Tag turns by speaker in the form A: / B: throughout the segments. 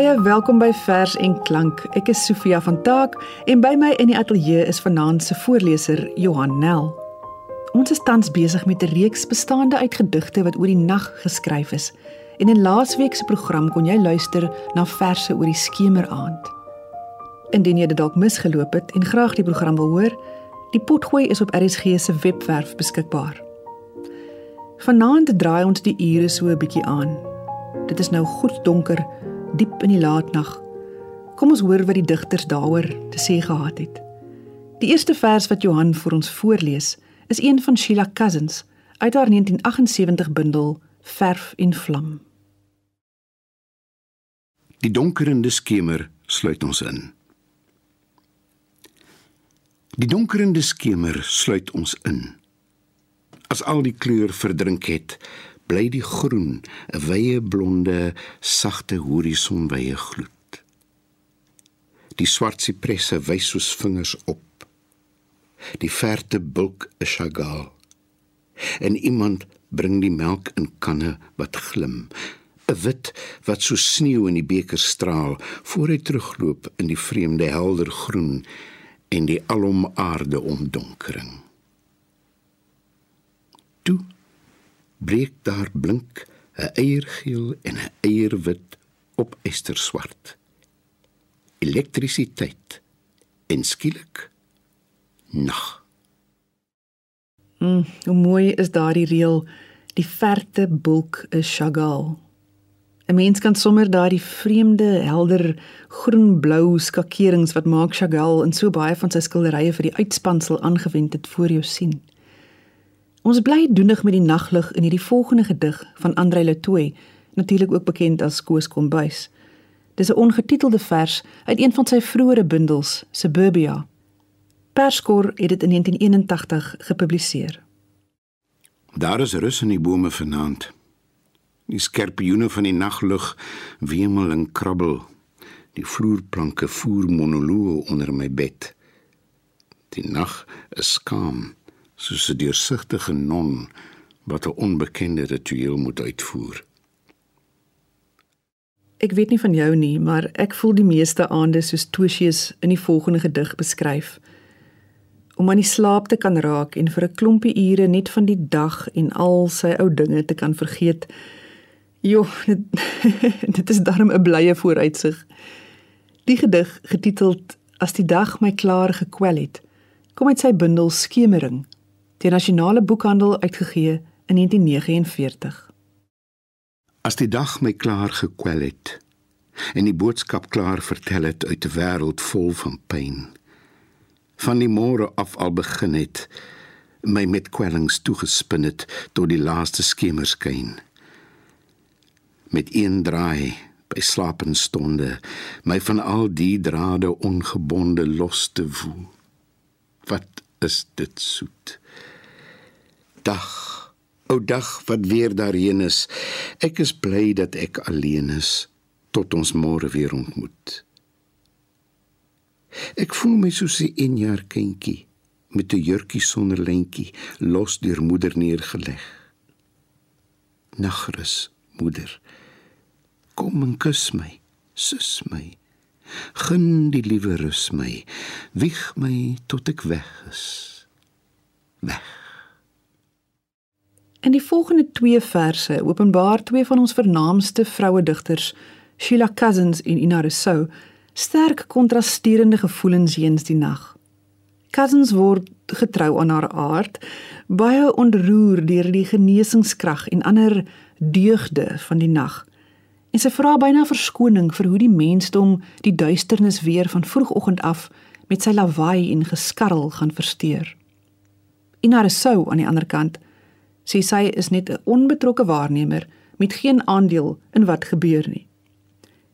A: Baie welkom by Vers en Klank. Ek is Sofia van Taak en by my in die ateljee is vanaand se voorleser Johan Nel. Ons is tans besig met 'n reeks bestaande uit gedigte wat oor die nag geskryf is. En in laasweek se program kon jy luister na verse oor die skemeraand. Indien jy dit dalk misgeloop het en graag die program wil hoor, die potgooi is op RSG se webwerf beskikbaar. Vanaand draai ons die ure so 'n bietjie aan. Dit is nou goed donker diep in die laatnag. Kom ons hoor wat die digters daaroor te sê gehad het. Die eerste vers wat Johan vir ons voorlees, is een van Sheila Cousins uit haar 1978 bundel Verf en Vlam.
B: Die donkerende skemer sluit ons in. Die donkerende skemer sluit ons in. As al die kleur verdrink het, bly die groen, 'n wye blonde, sagte horisonwye gloed. Die swart sipresse wys soos vingers op. Die verte bulk is Chagall. En iemand bring die melk in kanne wat glim. 'n Wit wat so sneeu in die beker straal voor hy terugloop in die vreemde helder groen en die alom aarde omdonkering. Toe breek daar blink 'n eiergeel en 'n eierwit op esterswart. Elektrisiteit en skielik nag.
A: Mm, hoe mooi is daardie reël, die verte bulk is Chagall. 'n Mens kan sommer daardie vreemde, helder groen-blou skakerings wat maak Chagall in so baie van sy skilderye vir die uitspansel aangewend het voor jou sien. Ons bly doenig met die naglig in hierdie volgende gedig van Andrei Letoy, natuurlik ook bekend as Koos Kombuis. Dis 'n ongetitelde vers uit een van sy vroeëre bundels, Suburbia. Perskor het dit in 1981 gepubliseer.
B: Daar is rus in die bome vanaand. Die skerpioene van die naglug wemel en krabbel. Die vloerplanke voer monoloë onder my bed. Die nag is skaam soos 'n deursigtige non wat 'n onbekende ritueel moet uitvoer.
A: Ek weet nie van jou nie, maar ek voel die meeste aande soos Tosius in die volgende gedig beskryf. Om aan die slaap te kan raak en vir 'n klompie ure net van die dag en al sy ou dinge te kan vergeet. Jo, dit, dit is darm 'n blye vooruitsig. Die gedig getiteld As die dag my klaar gekwel het, kom uit sy bundel Skemering die nasionale boekhandel uitgegee in 1949.
B: As die dag my klaar gekwel het en die boodskap klaar vertel het uit 'n wêreld vol van pyn van die môre af al begin het my met kwellings toegespin het tot die laaste skemerskyn. Met een draai by slapende stonde my van al die drade ongebonde los te voel. Wat is dit soet dag, o dag wat weer daarheen is. Ek is bly dat ek alleen is tot ons môre weer ontmoet. Ek voel my soos 'n 1 jaar kindjie met 'n jurkie sonder lentjie los deur moeder neergeleg. Nagrus, moeder. Kom en kus my, sus my. Gun die liewe rus my. Wieg my tot ek weg is. Weg.
A: In die volgende twee verse openbaar twee van ons vernaamste vroue digters, Sheila Cousins en Ina Rousseau, sterk kontrasterende gevoelens heens die nag. Cousins word getrou aan haar aard, baie ontroer deur die genesingskrag en ander deugde van die nag. En sy vra byna verskoning vir hoe die mensdom die duisternis weer van vroegoggend af met sy lawaai en geskarrel gaan versteur. Ina Rousseau aan die ander kant sê sy is net 'n onbetrokke waarnemer met geen aandeel in wat gebeur nie.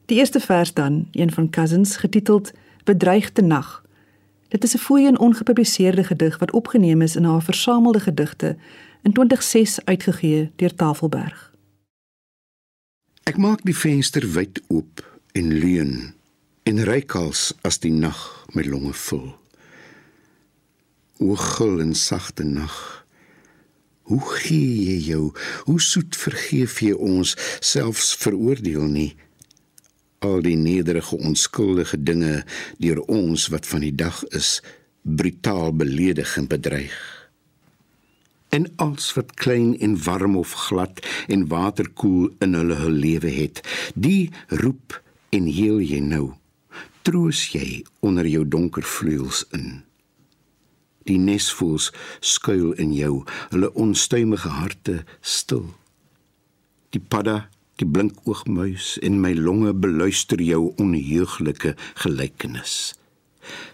A: Die eerste vers dan, een van Cousins getiteld Bedreigde nag. Dit is 'n voorheen ongepubliseerde gedig wat opgeneem is in haar versamelde gedigte in 2006 uitgegee deur Tafelberg.
B: Ek maak die venster wyd oop en leun en reikals as die nag my longe vul. O gul en sagte nag Hoe gee jy jou? Hoe soet vergeef jy ons selfs veroordeel nie? al die nederige onskuldige dinge deur ons wat van die dag is brutaal beledig en bedreig. En als wat klein en warm of glad en waterkoel in hulle hul lewe het, die roep en heel jy nou. Troos jy onder jou donker vleuels in. Die nesvoels skuil in jou, hulle onstuimige harte stil. Die padda Die blinkoogmuis in my longe beluister jou onheuglike gelykenis.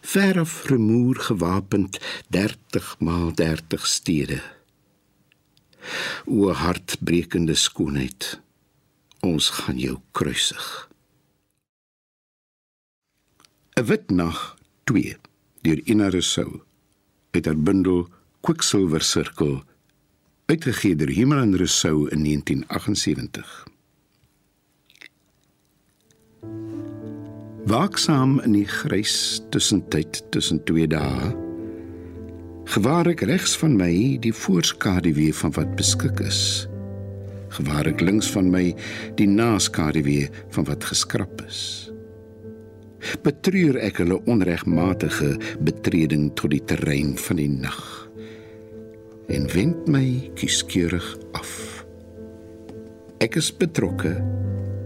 B: Ver af remoer gewapend 30 maal 30 stede. O hartbrekende skoonheid, ons gaan jou kruisig. 'n Wit nag 2 deur Ina Rousseau uit haar bundel Quicksilver Circle uitgegee deur Himmel en Rousseau in 1978. Waaksaam in die grys tussentyd tussen twee dae gewaar ek regs van my die voorskaduwee van wat beskik is. Gewaar ek links van my die naskaduwee van wat geskrap is. Betreur ek hulle onregmatige betreding tot die terrein van die nag en wend my kieskeurig af. Ek is betrokke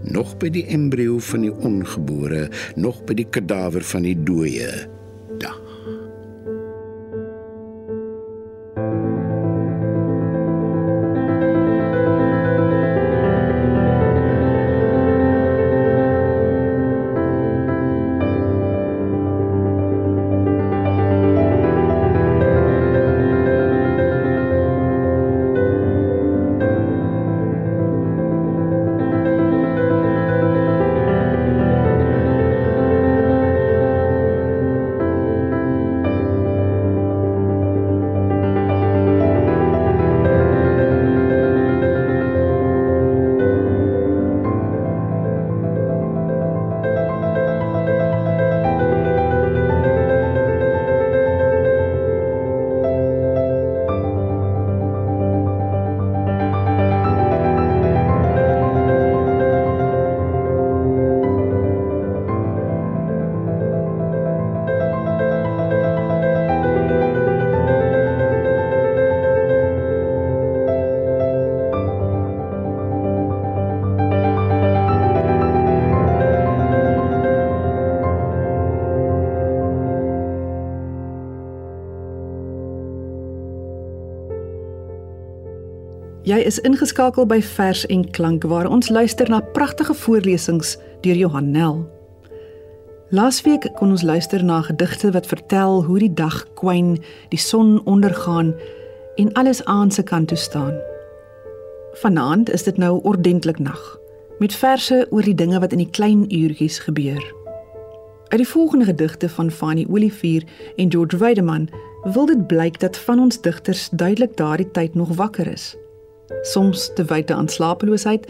B: nog by die embrio van die ongebore, nog by die kadaver van die dooie.
A: Is ingeskakel by Vers en Klank waar ons luister na pragtige voorlesings deur Johan Nel. Laasweek kon ons luister na gedigte wat vertel hoe die dag kwyn, die son ondergaan en alles aan se kant toe staan. Vanaand is dit nou ordentlik nag met verse oor die dinge wat in die klein uurtjies gebeur. Uit die volgende gedigte van Fanny Olivier en George Weideman wil dit blyk dat van ons digters duidelik daardie tyd nog wakker is soms te wyte aan slapeloosheid,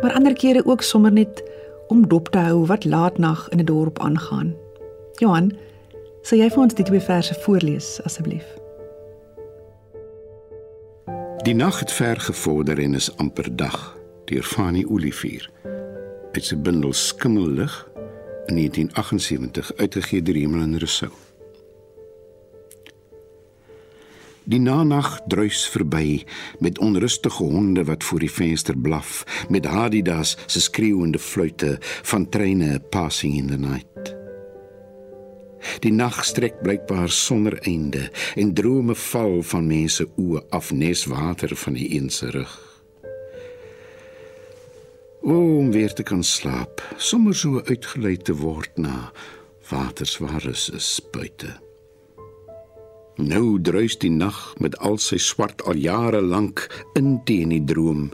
A: maar ander kere ook sommer net om dop te hou wat laatnag in 'n dorp aangaan. Johan, sal jy vir ons die twee verse voorlees asseblief?
B: Die nag het ver gevorder en is amper dag, deur Fanny Olivier. Dit se bundel Skimmellig in 1978 uitgegee deur Hemel en Rousseau. Die nanag druis verby met onrustige honde wat voor die venster blaf, met Hadidas se skreeuende fluitte van treine passing in the night. Die nag strek blykbaar sonder einde en drome val van mense oë af nes water van die een se rug. O, om weer te kan slaap, sommer so uitgelei te word na waterswares is buite. Nou druis die nag met al sy swart al jare lank in teen die droom.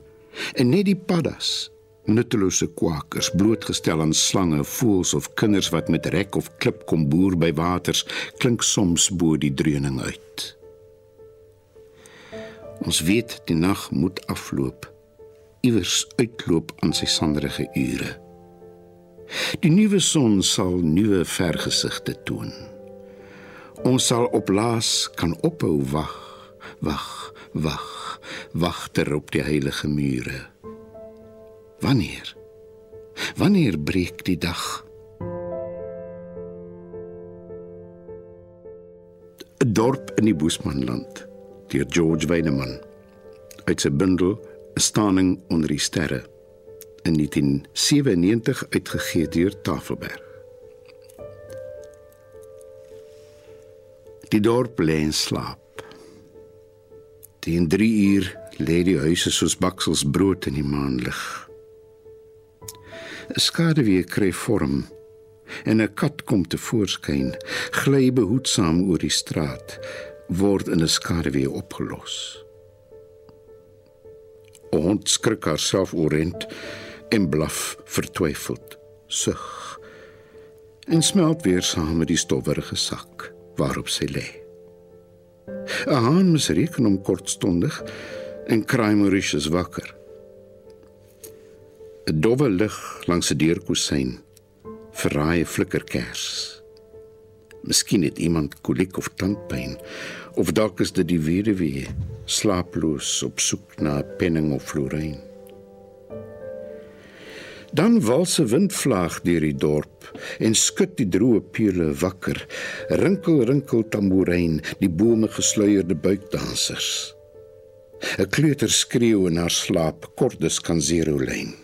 B: En net die paddas, nuttelose kwakers, blootgestel aan slange, voëls of kinders wat met rek of klip kom boer by waters, klink soms bo die dreuning uit. Ons weet die nag moet afloop, iewers uitloop aan sy sanderige ure. Die nuwe son sal nuwe vergesigte toon. Ons sal op laas kan ophou wag, wag, wag, wagter op die heilige mure. Wanneer? Wanneer breek die dag? Dorp in die Boesmanland deur George Weineman uit sy bundel 'n staning onder die sterre in 1997 uitgegee deur Tafelberg. Die dorp lê in slaap. Teen 3 uur lê die huise soos baksels brood in die maanlig. 'n Skaduwee kry vorm en 'n kat kom te voorskyn, gly behoedsaam oor die straat, word in 'n skaduwee opgelos. Hond skrik haarself oorent en blaf vertwyfeld, sug en smelt weer saam met die stowwerige sak waarop sy lê. 'n Haan mis reken om kortstondig en kraai Mauritius wakker. 'n Dowwe lig langs 'n deurkusyn verraai flikkerkers. Miskien het iemand koliek of tandpyn of dalk is dit die weduwee slaaploos op soek na penning of florein. Dan wals 'n windvlaag deur die dorp en skud die droë pele wakker. Rinkel rinkel tamboerijn, die bome gesluierde buikdansers. 'n Kleuter skreeu in haar slaap, kordes kan zero lyn.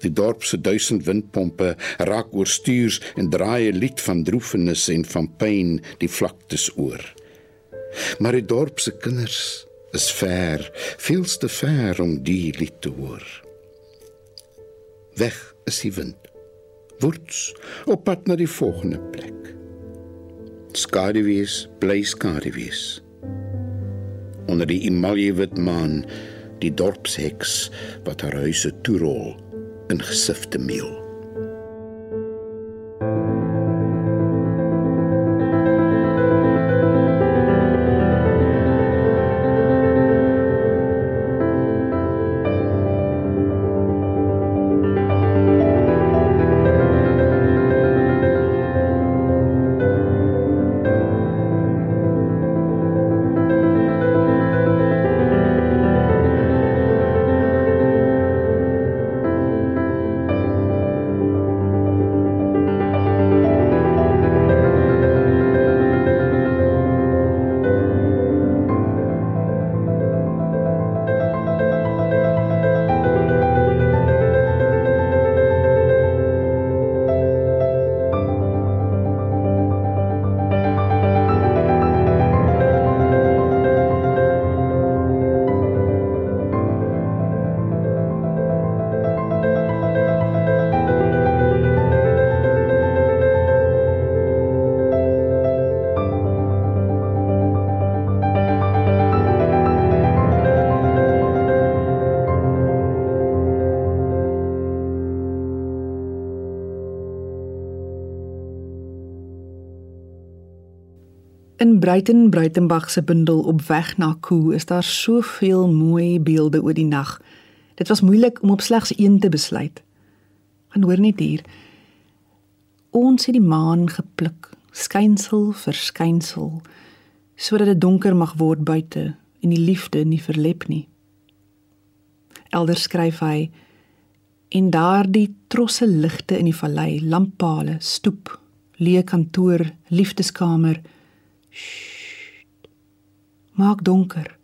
B: Die dorp se duisend windpompe raak oorstuurs en draai 'n lied van droefenis en van pyn die vlaktes oor. Maar die dorp se kinders is ver, veels te ver om die lied te hoor. Weg is die wind. Woets op pad na die volgende plek. Skaduwees, bly skaduwees. Onder die emaljewit maan, die dorpsheks wat haar huise toerol in gesifte meel.
A: In Breiten Breitenbach se bundel op weg na Koo is daar soveel mooi beelde oor die nag. Dit was moeilik om op slegs een te besluit. Gaan hoor net hier. Ons het die maan gepluk, skynsel vir skynsel, sodat dit donker mag word buite en die liefde nie verlep nie. Elders skryf hy en daardie trosse ligte in die vallei, lamppale, stoep, leë kantoor, liefdeskamer Maak donker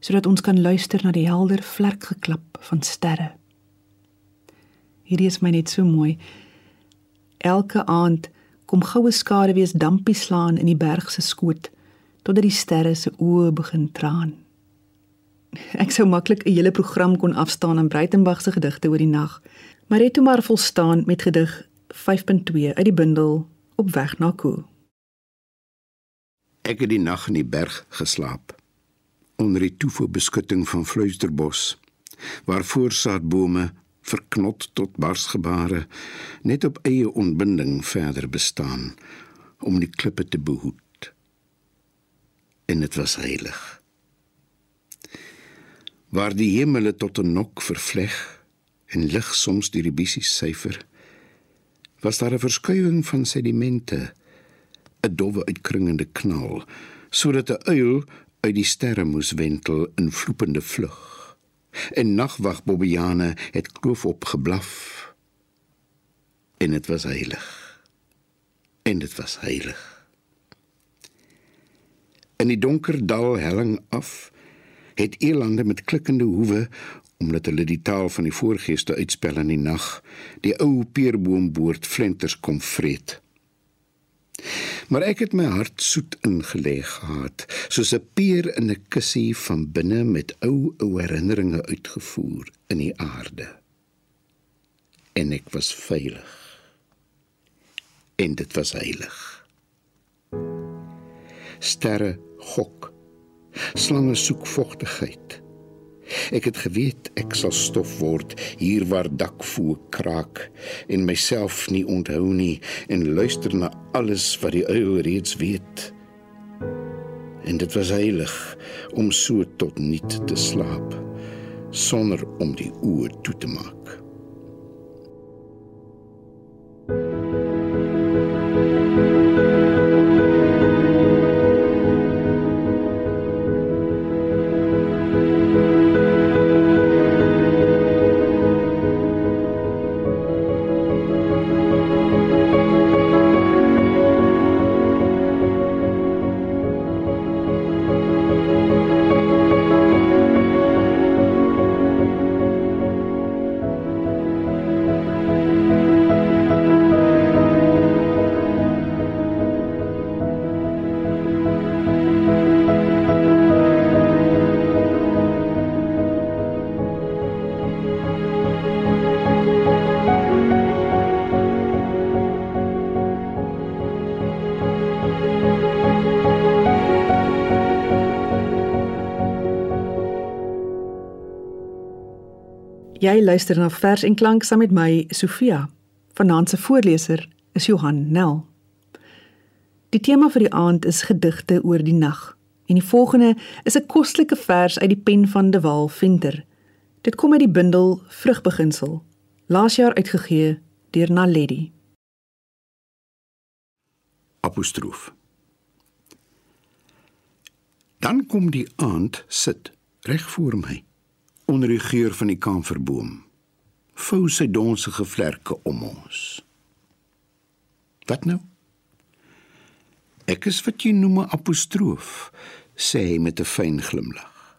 A: sodat ons kan luister na die helder vlekgeklap van sterre. Hierdie is my net so mooi. Elke aand kom goue skaduwees dampie slaan in die berg se skoot totdat die sterre se oë begin traan. Ek sou maklik 'n hele program kon afstaan aan Breitenberg se gedigte oor die nag, maar het toe maar volstaan met gedig 5.2 uit die bundel Op weg na Koo.
B: Ek het die nag in die berg geslaap onder die toefobeskutting van Fluisterbos waar voorsaadbome verknot tot barsgebare net op eie onbinding verder bestaan om die klippe te behoed. En dit was heilig. Waar die hemele tot 'n nok vervleg en lig soms deur die bissies syfer was daar 'n verskuiwing van sedimente 'n dowwe uitkringende knal, sodat 'n uil uit die sterre moes wentel in vloepende vlug. En nagwag Bobbejane het kloof op geblaf. En dit was heilig. En dit was heilig. In die donker dal helling af het elande met klikkende hoewe omdat hulle die taal van die voorgeeste uitspel in die nag die ou peerboomboord flenters kom vreet. Maar ek het my hart soet ingelê gehad, soos 'n peer in 'n kussie van binne met ou ou herinneringe uitgevoer in die aarde. En ek was veilig. En dit was heilig. Sterre gok. Slange soek vogtigheid. Ek het geweet ek sal stof word hier waar dakvoë kraak en myself nie onthou nie en luister na alles wat die uil reeds weet. En dit was heilig om so tot niet te slaap sonder om die oë toe te maak.
A: Jy luister na Vers en Klank saam met my, Sofia. Vanaand se voorleser is Johan Nel. Die tema vir die aand is gedigte oor die nag. En die volgende is 'n kostelike vers uit die pen van De Waal Venter. Dit kom uit die bundel Vrugbeginsel, laas jaar uitgegee deur Naledi.
B: Apostroof. Dan kom die aand sit reg voor my onder die geur van die kamferboom. Vou sy donsige vlerke om ons. Wat nou? Ek is wat jy noem 'n apostroof, sê hy met 'n fyn glimlag.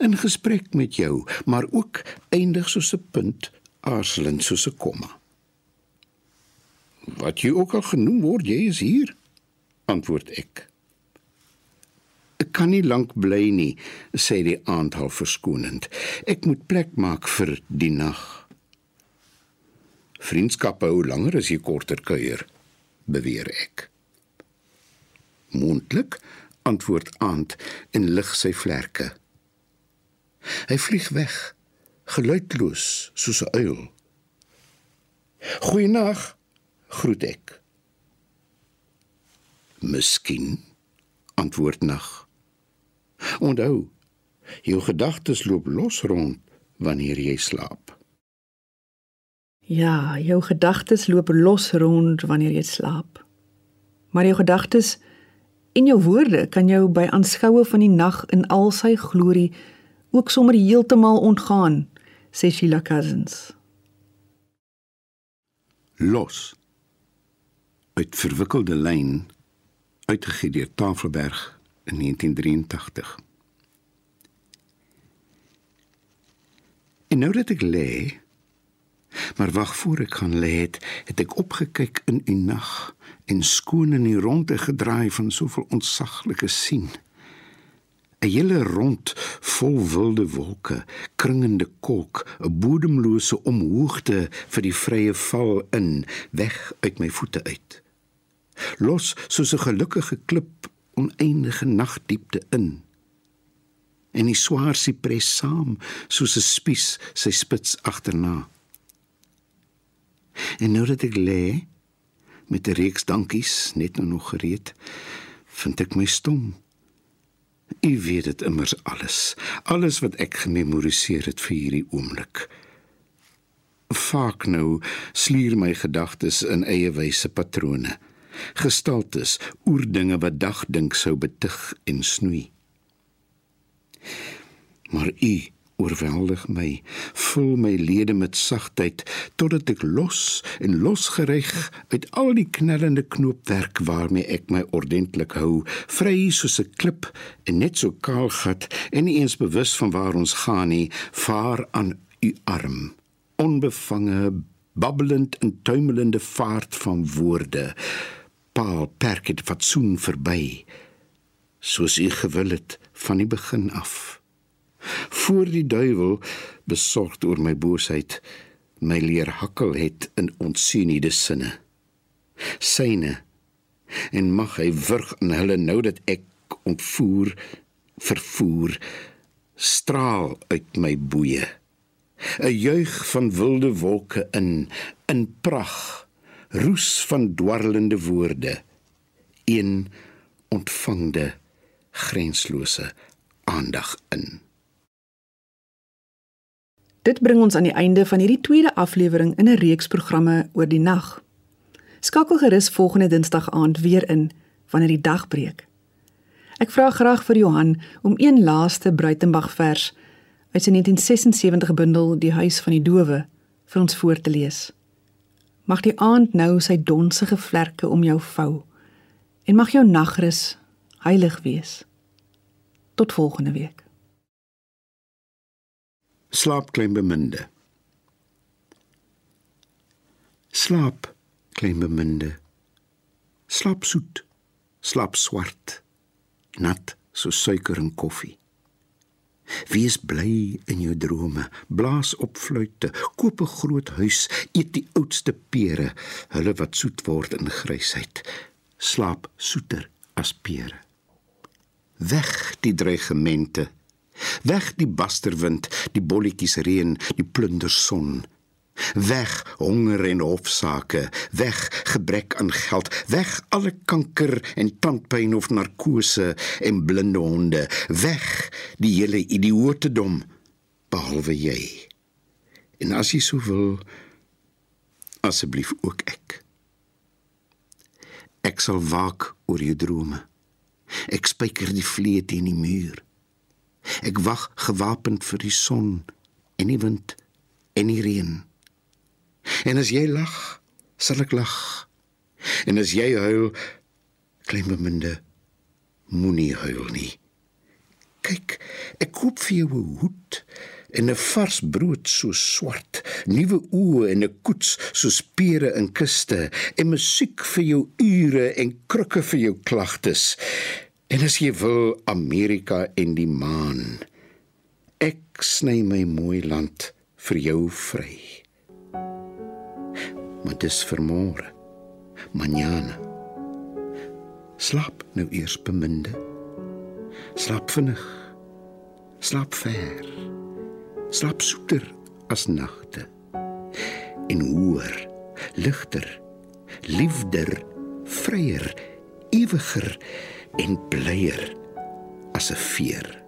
B: In gesprek met jou, maar ook eindig soos 'n punt, aarzelend soos 'n komma. Wat jy ook al genoem word, jy is hier, antwoord ek. Ek kan nie lank bly nie, sê die aandhal verskonend. Ek moet plek maak vir die nag. Vriendskap hou langer as jy korter kuier, beweer ek. Moontlik, antwoord aand en lig sy vlerke. Hy vlieg weg, geluidloos soos 'n uil. Goeienag, groet ek. Miskien antwoord nag. Onthou, jou gedagtes loop los rond wanneer jy slaap.
A: Ja, jou gedagtes loop los rond wanneer jy slaap. Maar jou gedagtes en jou woorde kan jou by aanskoue van die nag in al sy glorie ook sommer heeltemal ontgaan, sê Sheila Cousins.
B: Los. Uit verwikkelde lyn uitgegee deur Tafelberg in 1983. En nou dat ek lê, maar wag voor ek gaan lê het, het ek opgekyk in u nag en skoon in die ronde gedraai van soveel ontsaglike sien. 'n hele rond vol wilde wolke, kringende kolk, 'n bodemlose omhoogte vir die vrye val in, weg uit my voete uit. Los soos 'n gelukkige klip oneindige nagdiepte in. En die swaar sipres saam soos 'n spies sy spits agterna. En nou dat ek lê met 'n reeks dankies net nou nog gereed, vind ek my stom. U weet dit immers alles, alles wat ek gememoriseer het vir hierdie oomblik. Vaak nou slier my gedagtes in eie wyse patrone gestaltes oor dinge wat dagdink sou betug en snoei. Maar u, oorweldig my, vul my lede met sagtheid totdat ek los en losgerig uit al die knellende knoopwerk waarmee ek my ordentlik hou, vry soos 'n klip en net so kaal gat en nie eens bewus van waar ons gaan nie, vaar aan u arm, onbevange, babbelend en tuimelende vaart van woorde. Paal perk het fatsoen verby, soos u gewil het van die begin af. Voor die duiwel besorgd oor my boosheid my leer hakkel het in onsienide sinne. Syne en mag hy wurg in hulle nou dat ek ontvoer vervoer straal uit my boeye 'n juig van wilde wolke in in prag roes van dwarrelende woorde een ontvangde grenslose aandag in
A: Dit bring ons aan die einde van hierdie tweede aflewering in 'n reeks programme oor die nag. Skakel gerus volgende Dinsdag aand weer in wanneer die dag breek. Ek vra graag vir Johan om een laaste Bruitenberg vers uit sy 1976 bundel Die huis van die dowe vir ons voor te lees. Mag die aand nou sy donsige vlerke om jou vou en mag jou nagrus heilig wees. Tot volgende week.
B: Slaap klein beminde. Slaap klein beminde. Slaap soet, slaap swart, nat so suiker en koffie. Wees bly in jou drome, blaas op fluitte, koop 'n groot huis, eet die oudste pere, hulle wat soet word in grysheid. Slaap soeter as pere. Weg die dreigemente Weg die basterwind, die bolletjies reën, die plunderson. Weg honger en hofsaake, weg gebrek aan geld, weg alle kanker en tandpyn of narkose en blinde honde, weg die hele idiootedom behalwe jy. En as jy so wil, asseblief ook ek. Ek sal waak oor jou drome. Ek spyker die vlee teen die muur. Ek wag gewapend vir die son en die wind en die reën. En as jy lag, sal ek lag. En as jy huil, klein beminde, moenie huil nie. Kyk, ek koop vir jou 'n hoed en 'n vars brood so swart, nuwe oë en 'n koets so spere in kiste en musiek vir jou ure en krukke vir jou klagtes. En as jy wil Amerika en die maan. Ek sny my mooi land vir jou vry. Maar dis vir môre. Manjana. Slaap nou eers beminde. Slaap vinnig. Slaap ver. Slaap soeter as nagte. En hoor, ligter, liefder, vryer, ewiger en blyer as 'n veer.